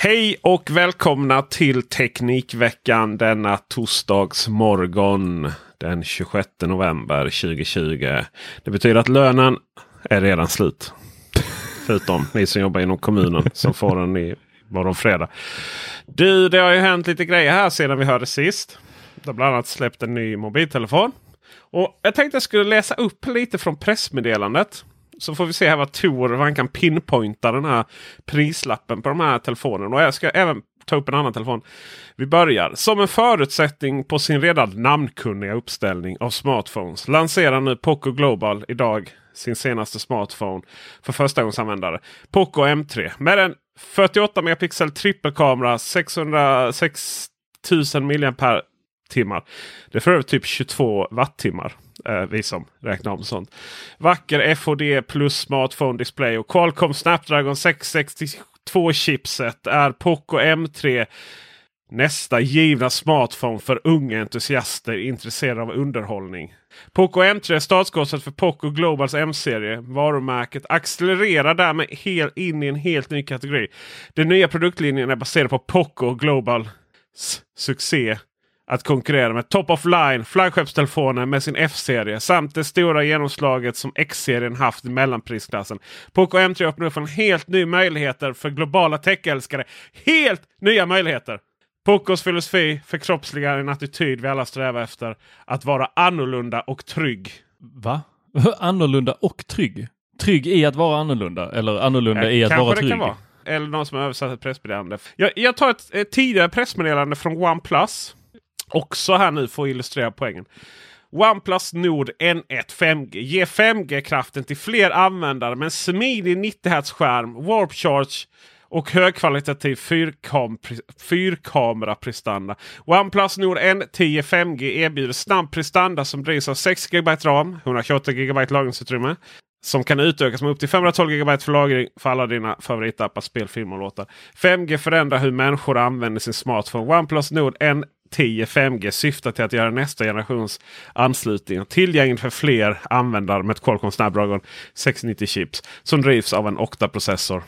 Hej och välkomna till Teknikveckan denna torsdagsmorgon den 26 november 2020. Det betyder att lönen är redan slut. Förutom ni som jobbar inom kommunen som får den i morgon fredag. Du, det har ju hänt lite grejer här sedan vi hörde sist. Det har bland annat släppt en ny mobiltelefon. Och Jag tänkte jag skulle läsa upp lite från pressmeddelandet. Så får vi se här vad Tor han kan pinpointa den här prislappen på de här telefonerna. Och jag ska även ta upp en annan telefon. Vi börjar. Som en förutsättning på sin redan namnkunniga uppställning av smartphones lanserar nu Poco Global idag sin senaste smartphone för förstagångsanvändare. Poco M3 med en 48 megapixel trippelkamera 606 000 mAh. Det är för övrigt typ 22 wattimmar. Eh, vi som räknar om sånt. Vacker FHD plus smartphone display och Qualcomm Snapdragon 662 chipset är Poco M3 nästa givna smartphone för unga entusiaster intresserade av underhållning. Poco M3 är startskottet för Poco Globals M-serie. Varumärket accelererar därmed hel, in i en helt ny kategori. Den nya produktlinjen är baserad på Poco Globals succé att konkurrera med top of line flaggskeppstelefoner med sin F-serie samt det stora genomslaget som X-serien haft i mellanprisklassen. Poco M3 öppnar upp för en helt ny möjligheter för globala techälskare. Helt nya möjligheter! Pocos filosofi förkroppsligar en attityd vi alla strävar efter. Att vara annorlunda och trygg. Va? annorlunda och trygg? Trygg i att vara annorlunda eller annorlunda eh, i att vara trygg? Kan vara. Eller någon som har översatt ett pressmeddelande. Jag, jag tar ett, ett tidigare pressmeddelande från OnePlus. Också här nu för att illustrera poängen. OnePlus Nord N1 5G ger 5G-kraften till fler användare med en smidig 90 Hz-skärm, Warp Charge och högkvalitativ fyrkam fyrkameraprestanda. OnePlus Nord N10 5G erbjuder snabb prestanda som drivs av 6 GB ram, 128 GB lagringsutrymme. Som kan utökas med upp till 512 GB för lagring för alla dina favoritappar, spel, film och låtar. 5G förändrar hur människor använder sin smartphone. OnePlus Nord N 10 5G syftar till att göra nästa generations anslutning tillgänglig för fler användare med ett Qualcomm Snapdragon 690 chips som drivs av en Octa-processor.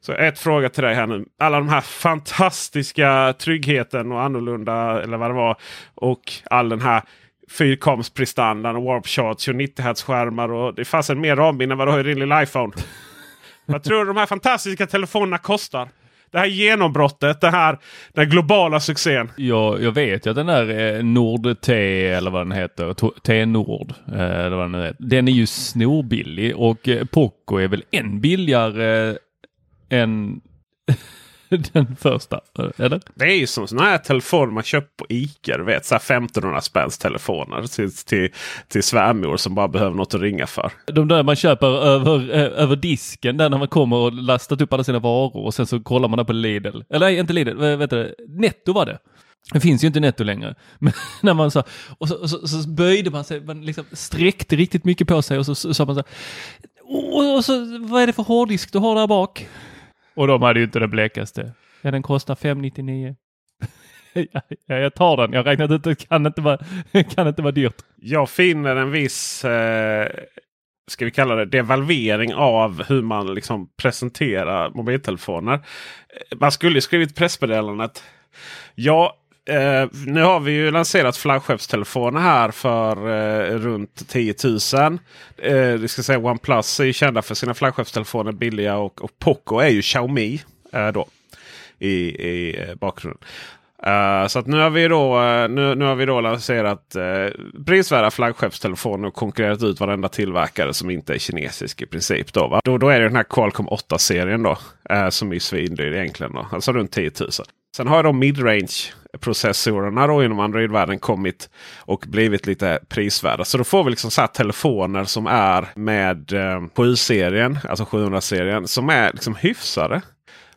Så ett fråga till dig här nu. Alla de här fantastiska tryggheten och annorlunda eller vad det var. Och all den här fyrkamsprestandan och warp charts och 90 Hz skärmar. Och det fanns en mer rambild än vad du har i din lilla iPhone. vad tror du de här fantastiska telefonerna kostar? Det här genombrottet, det här, den här globala succén. Jag, jag vet ju att den där eh, Nord T eller vad den heter, T-Nord, eh, eller vad den nu heter, den är ju snorbillig och eh, Poco är väl eh, än billigare än den första, eller? Det är ju som sådana här telefoner man köper på Ica. Du vet, så här 1500 spänns telefoner till, till, till svärmor som bara behöver något att ringa för. De där man köper över, eh, över disken där när man kommer och lastat upp alla sina varor och sen så kollar man där på Lidl. Eller nej, inte Lidl, vet du, Netto var det. Det finns ju inte netto längre. Men när man sa, och så, och så, så, böjde man sig, man liksom sträckte riktigt mycket på sig och så sa man så och, och så, vad är det för hårddisk du har där bak? Och de hade ju inte det blekaste. Ja, den kostar 599. ja, jag tar den. Jag räknat ut det kan inte vara, kan inte vara dyrt. Jag finner en viss, eh, ska vi kalla det, devalvering av hur man liksom presenterar mobiltelefoner. Man skulle skrivit pressmeddelandet. Ja, eh, nu har vi ju lanserat flaggskeppstelefoner här för eh, runt 10 000. Eh, vi ska säga OnePlus är ju kända för sina flaggskeppstelefoner billiga och, och Poco är ju Xiaomi eh, då, i, i eh, bakgrunden. Eh, så att nu har vi då, eh, nu, nu har vi då lanserat uh, prisvärda flaggskeppstelefoner och konkurrerat ut varenda tillverkare som inte är kinesisk i princip. Då, va? då, då är det den här Qualcomm 8-serien då. Som är svindyr egentligen. Då. Alltså runt 10 000. Sen har de midrange processorerna då inom Android-världen kommit och blivit lite prisvärda. Så då får vi liksom så här telefoner som är med eh, 7-serien, alltså 700-serien, som är liksom hyfsade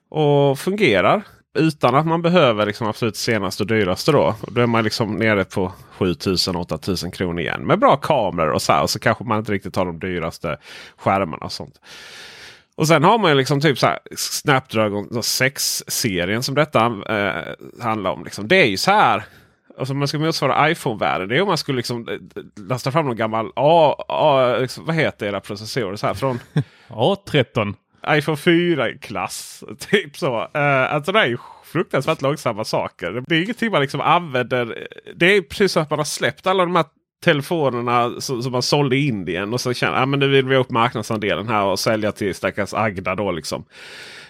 och fungerar. Utan att man behöver liksom absolut senaste och dyraste då. Då är man liksom nere på 7000-8000 kronor igen. Med bra kameror och så här. Och så kanske man inte riktigt har de dyraste skärmarna och sånt. Och sen har man ju liksom typ så här Snapdragon 6-serien som detta eh, handlar om. Liksom. Det är ju så här. Alltså man ska motsvara iPhone-världen. Det är om man skulle liksom eh, lasta fram någon gammal A, A, liksom, vad heter era processorer? Så här, från A13. iPhone 4-klass. Typ så. Uh, alltså det är ju fruktansvärt långsamma saker. Det är ingenting man liksom använder. Det är precis som att man har släppt alla de här telefonerna som, som man sålde i Indien. Och så känner ah, nu vill vi upp marknadsandelen här och sälja till stackars Agda då liksom.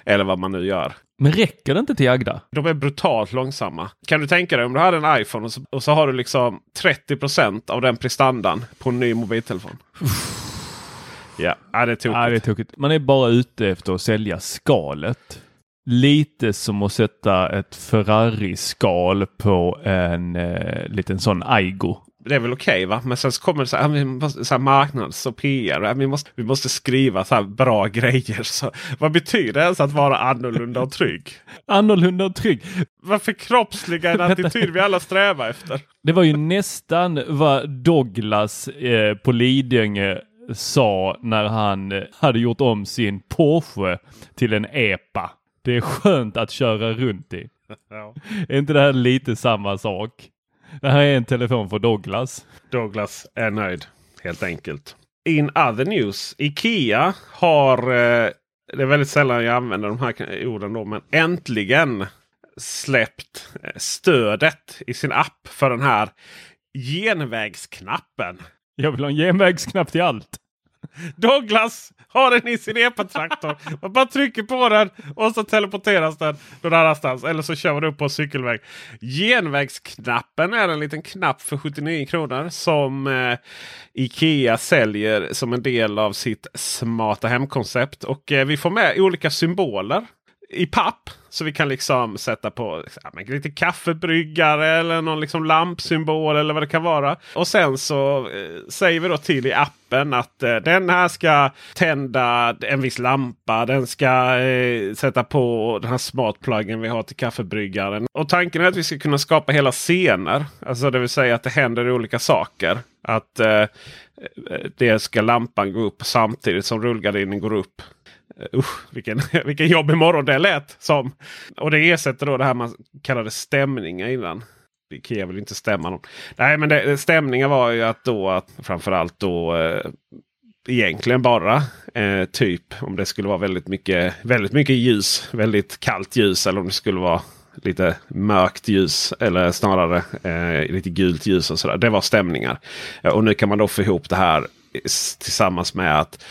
Eller vad man nu gör. Men räcker det inte till Agda? De är brutalt långsamma. Kan du tänka dig om du hade en iPhone och så, och så har du liksom 30% av den prestandan på en ny mobiltelefon. ja, ja, det är tokigt. Ja, det är tokigt. Man är bara ute efter att sälja skalet. Lite som att sätta ett Ferrari-skal på en eh, liten sån Aigo det är väl okej okay, va? Men sen så kommer det så här, vi måste, så här marknads och PR. Vi måste, vi måste skriva så bra grejer. Så, vad betyder det ens att vara annorlunda och trygg? annorlunda och trygg. Varför kroppsliga en attityd vi alla strävar efter? Det var ju nästan vad Douglas eh, på Lidingö sa när han eh, hade gjort om sin Porsche till en EPA. Det är skönt att köra runt i. Ja. Är inte det här lite samma sak? Det här är en telefon för Douglas. Douglas är nöjd helt enkelt. In other news. Ikea har, eh, det är väldigt sällan jag använder de här orden då, men äntligen släppt eh, stödet i sin app för den här genvägsknappen. Jag vill ha en genvägsknapp till allt. Douglas har den i sin epatraktor. Man bara trycker på den och så teleporteras den någon annanstans. Eller så kör man upp på en cykelväg. Genvägsknappen är en liten knapp för 79 kronor som eh, Ikea säljer som en del av sitt smarta hemkoncept. Och eh, vi får med olika symboler i papp. Så vi kan liksom sätta på liksom, ja, lite kaffebryggare eller någon liksom lampsymbol eller vad det kan vara. Och sen så eh, säger vi då till i appen att eh, den här ska tända en viss lampa. Den ska eh, sätta på den här smartpluggen vi har till kaffebryggaren. Och tanken är att vi ska kunna skapa hela scener. Alltså det vill säga att det händer olika saker. Att eh, eh det ska lampan gå upp samtidigt som rullgardinen går upp. Eh, usch, vilken, vilken jobbig morgon det lät som. Och det ersätter då det här man kallade stämningar innan. Ikea vill inte stämma någon. Nej men det, stämningar var ju att då att framförallt då eh, egentligen bara eh, typ om det skulle vara väldigt mycket, väldigt mycket ljus. Väldigt kallt ljus eller om det skulle vara lite mörkt ljus eller snarare eh, lite gult ljus och sådär. Det var stämningar. Eh, och nu kan man då få ihop det här tillsammans med att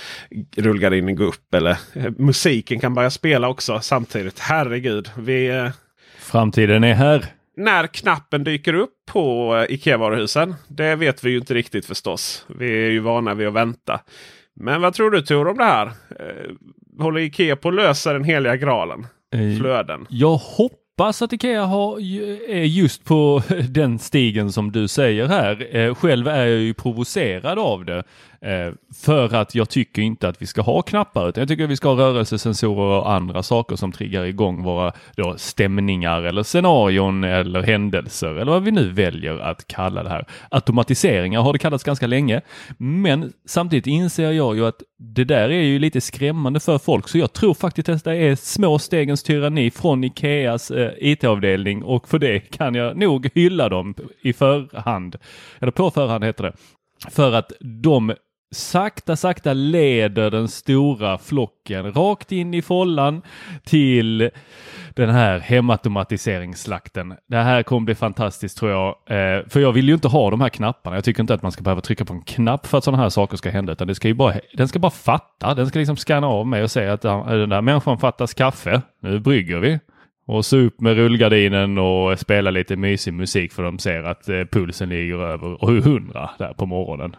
rullgardinen går upp. Eller eh, musiken kan börja spela också samtidigt. Herregud. Vi, eh, Framtiden är här. När knappen dyker upp på eh, Ikea-varuhusen. Det vet vi ju inte riktigt förstås. Vi är ju vana vid att vänta. Men vad tror du Tor om det här? Håller Ikea på att lösa den heliga graalen? Flöden. Jag hoppas hoppas att Ikea har, är just på den stigen som du säger här. Eh, själv är jag ju provocerad av det. Eh, för att jag tycker inte att vi ska ha knappar utan jag tycker att vi ska ha rörelsesensorer och andra saker som triggar igång våra då, stämningar eller scenarion eller händelser eller vad vi nu väljer att kalla det här. Automatiseringar har det kallats ganska länge men samtidigt inser jag ju att det där är ju lite skrämmande för folk så jag tror faktiskt att det är små stegens tyranni från Ikeas eh, IT-avdelning och för det kan jag nog hylla dem i förhand. Eller på förhand heter det. För att de sakta, sakta leder den stora flocken rakt in i follan till den här hemautomatiseringsslakten. Det här kommer bli fantastiskt tror jag. Eh, för jag vill ju inte ha de här knapparna. Jag tycker inte att man ska behöva trycka på en knapp för att sådana här saker ska hända. Utan det ska ju bara, den ska bara fatta. Den ska liksom scanna av mig och säga att den där människan fattas kaffe. Nu brygger vi. Och så upp med rullgardinen och spela lite mysig musik för de ser att eh, pulsen ligger över 100 där på morgonen.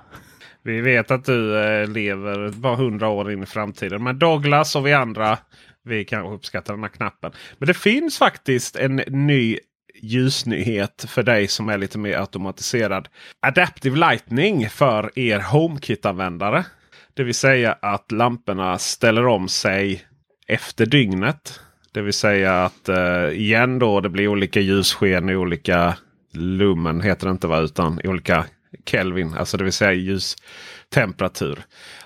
Vi vet att du eh, lever bara hundra år in i framtiden. Men Douglas och vi andra vi kanske uppskattar den här knappen. Men det finns faktiskt en ny ljusnyhet för dig som är lite mer automatiserad. Adaptive Lightning för er HomeKit-användare. Det vill säga att lamporna ställer om sig efter dygnet. Det vill säga att eh, igen då det blir olika ljussken i olika lumen heter det inte va utan i olika Kelvin. Alltså det vill säga ljustemperatur.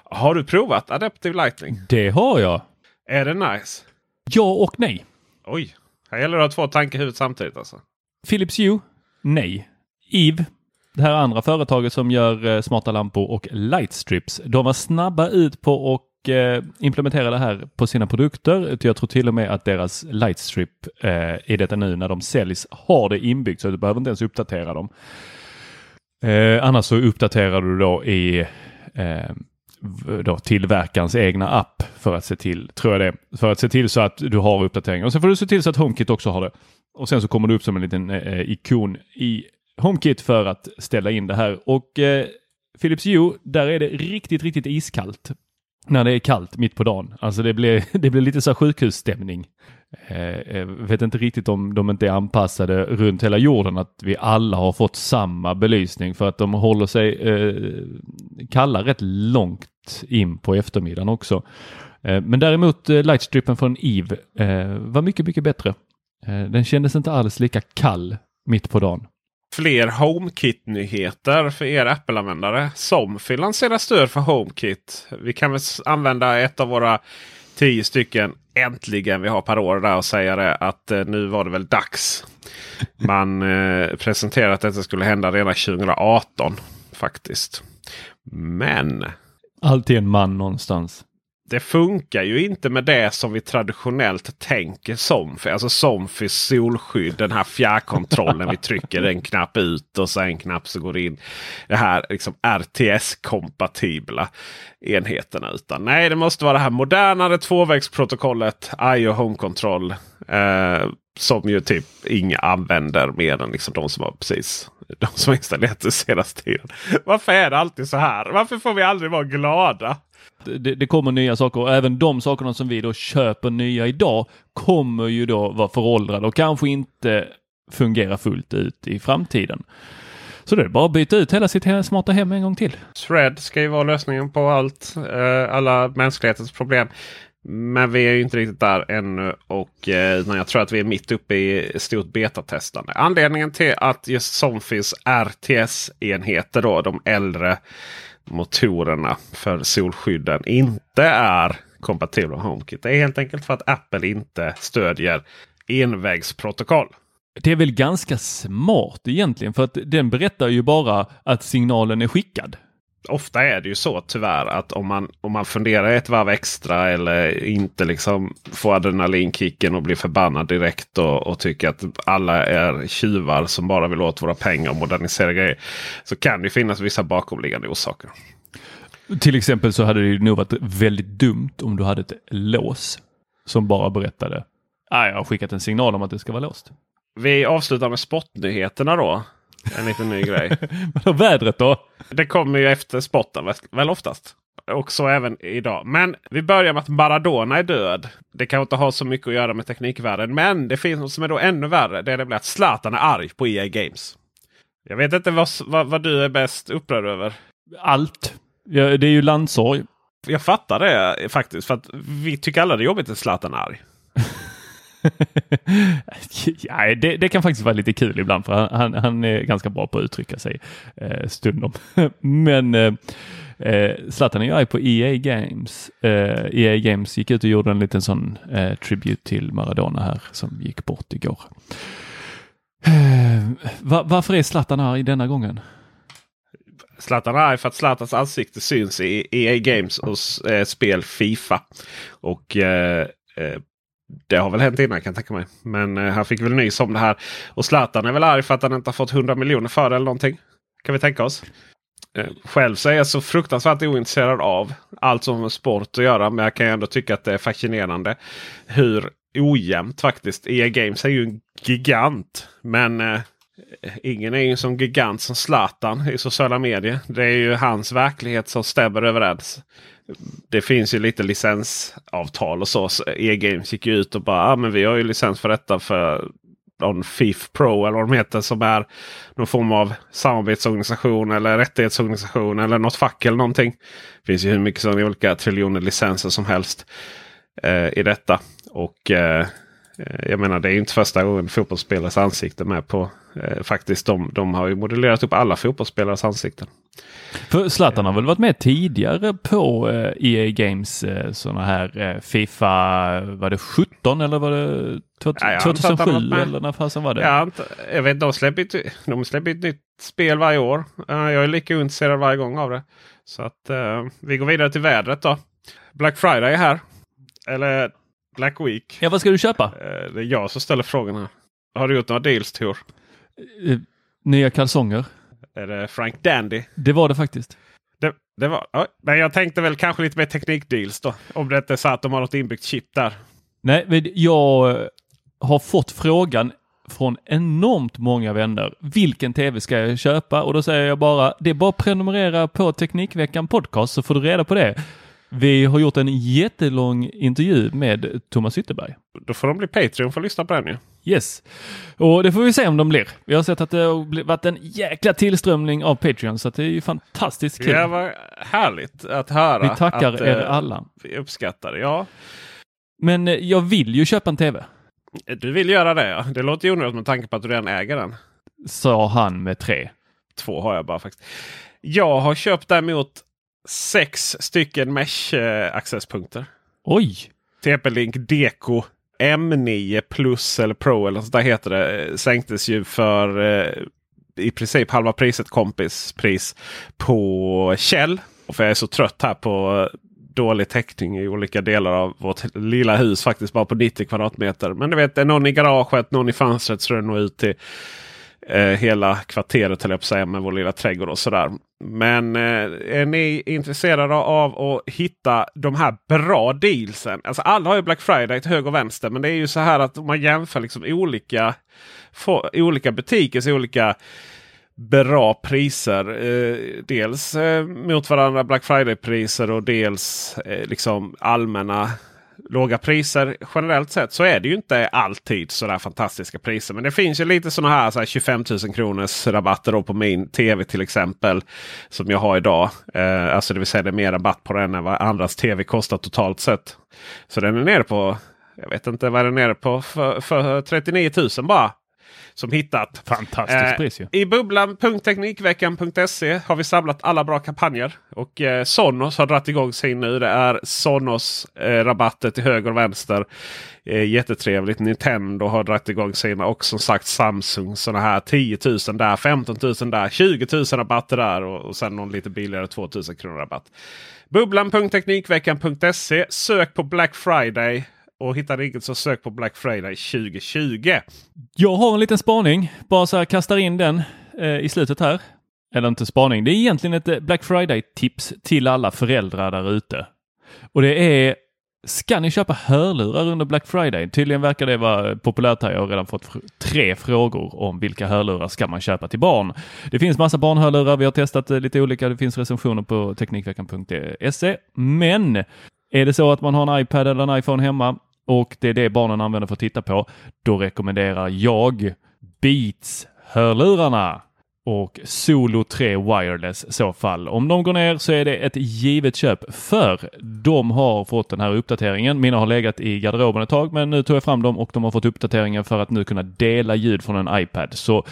Har du provat Adaptive Lightning? Det har jag. Är det nice? Ja och nej. Oj, här gäller det att ha två tankar i huvudet samtidigt alltså. Philips Hue? Nej. Eve? Det här andra företaget som gör eh, smarta lampor och lightstrips. De var snabba ut på att Eh, implementera det här på sina produkter. Jag tror till och med att deras lightstrip eh, i detta nu när de säljs har det inbyggt så du behöver inte ens uppdatera dem. Eh, annars så uppdaterar du då i eh, då tillverkarens egna app för att se till, tror jag det, för att se till så att du har uppdateringar. Och sen får du se till så att HomeKit också har det. Och sen så kommer det upp som en liten eh, eh ikon i HomeKit för att ställa in det här. Och eh, Philips Hue, där är det riktigt, riktigt iskallt. När det är kallt mitt på dagen. Alltså det blir, det blir lite så sjukhusstämning. Eh, eh, vet inte riktigt om de inte är anpassade runt hela jorden att vi alla har fått samma belysning för att de håller sig eh, kalla rätt långt in på eftermiddagen också. Eh, men däremot eh, lightstrippen från Eve eh, var mycket, mycket bättre. Eh, den kändes inte alls lika kall mitt på dagen. Fler HomeKit-nyheter för er Apple-användare. Somfy lanserar stöd för HomeKit. Vi kan väl använda ett av våra tio stycken äntligen vi har per år där och säga det att eh, nu var det väl dags. Man eh, presenterade att detta skulle hända redan 2018 faktiskt. Men. Alltid en man någonstans det funkar ju inte med det som vi traditionellt tänker Somfy. Alltså Somfys solskydd. Den här fjärrkontrollen. vi trycker en knapp ut och sen en knapp så går det in. Det här liksom RTS-kompatibla enheterna. Utan nej, det måste vara det här modernare tvåvägsprotokollet. IO Home Control. Eh, som ju typ inga använder mer än liksom de som har precis de som har installerat det senaste tiden. Varför är det alltid så här? Varför får vi aldrig vara glada? det, det, kommer nya saker och även de sakerna som vi då köper nya idag kommer ju då vara föråldrade och kanske inte fungera fullt ut i framtiden. Så det är bara att byta ut hela sitt smarta hem en gång till. Thread ska ju vara lösningen på allt, eh, alla mänsklighetens problem. Men vi är ju inte riktigt där ännu och eh, jag tror att vi är mitt uppe i stort betatestande. Anledningen till att just Somfys RTS-enheter, då, de äldre motorerna för solskydden inte är kompatibla med HomeKit. Det är helt enkelt för att Apple inte stödjer envägsprotokoll. Det är väl ganska smart egentligen för att den berättar ju bara att signalen är skickad ofta är det ju så tyvärr att om man, om man funderar ett varv extra eller inte liksom får adrenalinkicken och blir förbannad direkt och, och tycker att alla är tjuvar som bara vill åt våra pengar och modernisera grejer. Så kan det finnas vissa bakomliggande orsaker. Till exempel så hade det nog varit väldigt dumt om du hade ett lås som bara berättade. Ah, jag har skickat en signal om att det ska vara låst. Vi avslutar med sportnyheterna då. En liten ny grej. Men vädret då? Det kommer ju efter spotten väl oftast. Och så även idag. Men vi börjar med att Maradona är död. Det kan inte ha så mycket att göra med teknikvärlden. Men det finns något som är då ännu värre. Det är det att Zlatan är arg på EA Games. Jag vet inte vad, vad, vad du är bäst upprörd över. Allt. Ja, det är ju landsorg. Jag fattar det faktiskt. För att vi tycker alla det är jobbigt att Zlatan är arg. ja, det, det, kan faktiskt vara lite kul ibland för han, han är ganska bra på att uttrycka sig eh, stundom. Men eh, eh Zlatan är ju arg på EA Games. Eh, EA Games gick ut och gjorde en liten sån eh, tribute till Maradona här som gick bort igår. Eh, varför är Zlatan arg denna gången? Zlatan är arg för att Zlatans ansikte syns i EA Games och eh, spel Fifa. Och eh, eh det har väl hänt innan kan jag tänka mig. Men eh, han fick väl nys om det här. Och Zlatan är väl arg för att han inte har fått 100 miljoner för det eller någonting. Kan vi tänka oss. Eh, själv så är jag så fruktansvärt ointresserad av allt som har med sport att göra. Men jag kan ändå tycka att det är fascinerande hur ojämnt faktiskt. EA Games är ju en gigant. Men eh, ingen är ju en sån gigant som Zlatan i sociala medier. Det är ju hans verklighet som stämmer överens det finns ju lite licensavtal och så. så E-games gick ju ut och bara ah, men vi har ju licens för detta för någon FIF Pro eller vad de heter som är någon form av samarbetsorganisation eller rättighetsorganisation eller något fack eller någonting. Det finns ju hur mycket som olika triljoner licenser som helst eh, i detta. Och eh, eh jag menar det är inte första gången fotbollsspelares ansikten med på. Eh, faktiskt de, de har ju modellerat upp alla fotbollsspelares ansikten. För Zlatan har väl varit med tidigare på eh, EA Games eh, sådana här eh, Fifa, var det 17 eller var det 2007 eller när fasen var det? Jag, jag vet, de släpper, ett, de släpper ett nytt spel varje år. Jag är lika intresserad varje gång av det. Så att vi går vidare till vädret då. Black Friday är här. Eller Black Week. Ja, vad ska du köpa? Uh, det är jag som ställer frågan här. Har du gjort några deals Tor? Uh, nya kalsonger. Är det Frank Dandy? Det var det faktiskt. Det, det var, ja, men jag tänkte väl kanske lite mer teknikdeals då. Om det inte är så att de har något inbyggt chip där. Nej, jag eh, har fått frågan från enormt många vänner. Vilken tv ska jag köpa? Och då säger jag bara, det är bara att prenumerera på Teknikveckan podcast så får du reda på det. Vi har gjort en jättelång intervju med Thomas Ytterberg. Då får de bli Patreon för att lyssna på den ju. Yes, och det får vi se om de blir. Vi har sett att det har varit en jäkla tillströmning av Patreon så det är ju fantastiskt kul. Det var härligt att höra. Vi tackar att, er eh, alla. Vi uppskattar det, ja. Men eh, jag vill ju köpa en tv. Du vill göra det ja. Det låter ju onödigt med tanke på att du redan äger den. Sa han med tre. Två har jag bara faktiskt. Jag har köpt däremot sex stycken mesh-accesspunkter. Oj! TP-Link Deco M9 Plus eller Pro eller så där heter det. Sänktes ju för eh, i princip halva priset kompispris på Kjell. Och för jag är så trött här på dålig täckning i olika delar av vårt lilla hus. Faktiskt bara på 90 kvadratmeter. Men du vet, är någon i garaget, någon i fönstret så är det nog ut till eh, hela kvarteret höll jag på att säga med vår lilla trädgård och sådär. Men eh, är ni intresserade av att hitta de här bra dealsen? Alltså alla har ju Black Friday till höger och vänster. Men det är ju så här att om man jämför liksom olika, for, olika butikers olika bra priser. Eh, dels eh, mot varandra Black Friday-priser och dels eh, liksom allmänna låga priser generellt sett så är det ju inte alltid sådär fantastiska priser. Men det finns ju lite sådana här, så här 25 000 kronors rabatter på min tv till exempel. Som jag har idag. Eh, alltså det vill säga det är mer rabatt på den än vad andras tv kostar totalt sett. Så den är nere på, jag vet inte vad den är nere på, för, för 39 000 bara som hittat. Fantastiskt eh, pris ju. I bubblan.teknikveckan.se har vi samlat alla bra kampanjer. Och eh, Sonos har dragit igång sin nu. Det är Sonos eh, rabatter till höger och vänster. Eh, jättetrevligt. Nintendo har dragit igång sina. Och som sagt Samsung sådana här 10 000 där, 15 000 där, 20 000 rabatter där. Och, och sen någon lite billigare 2 000 kronor rabatt. Bubblan.teknikveckan.se. Sök på Black Friday och hittar inget så sök på Black Friday 2020. Jag har en liten spaning. Bara så här kastar in den eh, i slutet här. Eller inte spaning. Det är egentligen ett eh, Black Friday-tips till alla föräldrar där ute. Och det är Ska ni köpa hörlurar under Black Friday? Tydligen verkar det vara populärt här. Jag har redan fått tre frågor om vilka hörlurar ska man köpa till barn. Det finns massa barnhörlurar. Vi har testat eh, lite olika. Det finns recensioner på Teknikveckan.se. Eh, Men är det så att man har en iPad eller en iPhone hemma och det är det barnen använder för att titta på, då rekommenderar jag Beats hörlurarna och Solo 3 Wireless i så fall. Om de går ner så är det ett givet köp för de har fått den här uppdateringen. Mina har legat i garderoben ett tag men nu tog jag fram dem och de har fått uppdateringen för att nu kunna dela ljud från en iPad. Så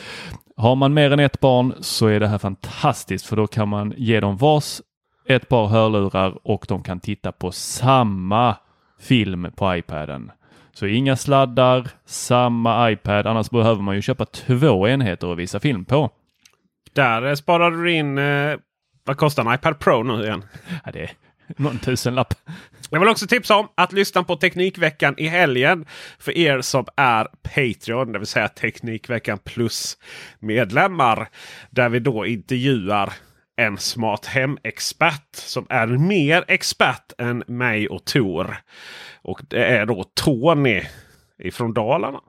har man mer än ett barn så är det här fantastiskt för då kan man ge dem vars ett par hörlurar och de kan titta på samma film på iPaden. Så inga sladdar, samma iPad. Annars behöver man ju köpa två enheter att visa film på. Där sparar du in, eh, vad kostar en iPad Pro nu igen? Ja, det är någon tusenlapp. Jag vill också tipsa om att lyssna på Teknikveckan i helgen. För er som är Patreon, det vill säga Teknikveckan plus medlemmar. Där vi då intervjuar en smart hem-expert som är mer expert än mig och Tor. Och det är då Tony ifrån Dalarna.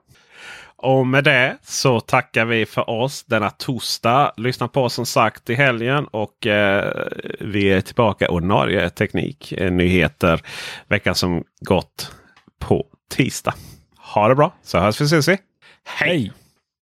Och med det så tackar vi för oss denna torsdag. Lyssna på oss som sagt i helgen och eh, vi är tillbaka ordinarie teknik, nyheter veckan som gått på tisdag. Ha det bra så hörs vi ses vi. Hej! Hej.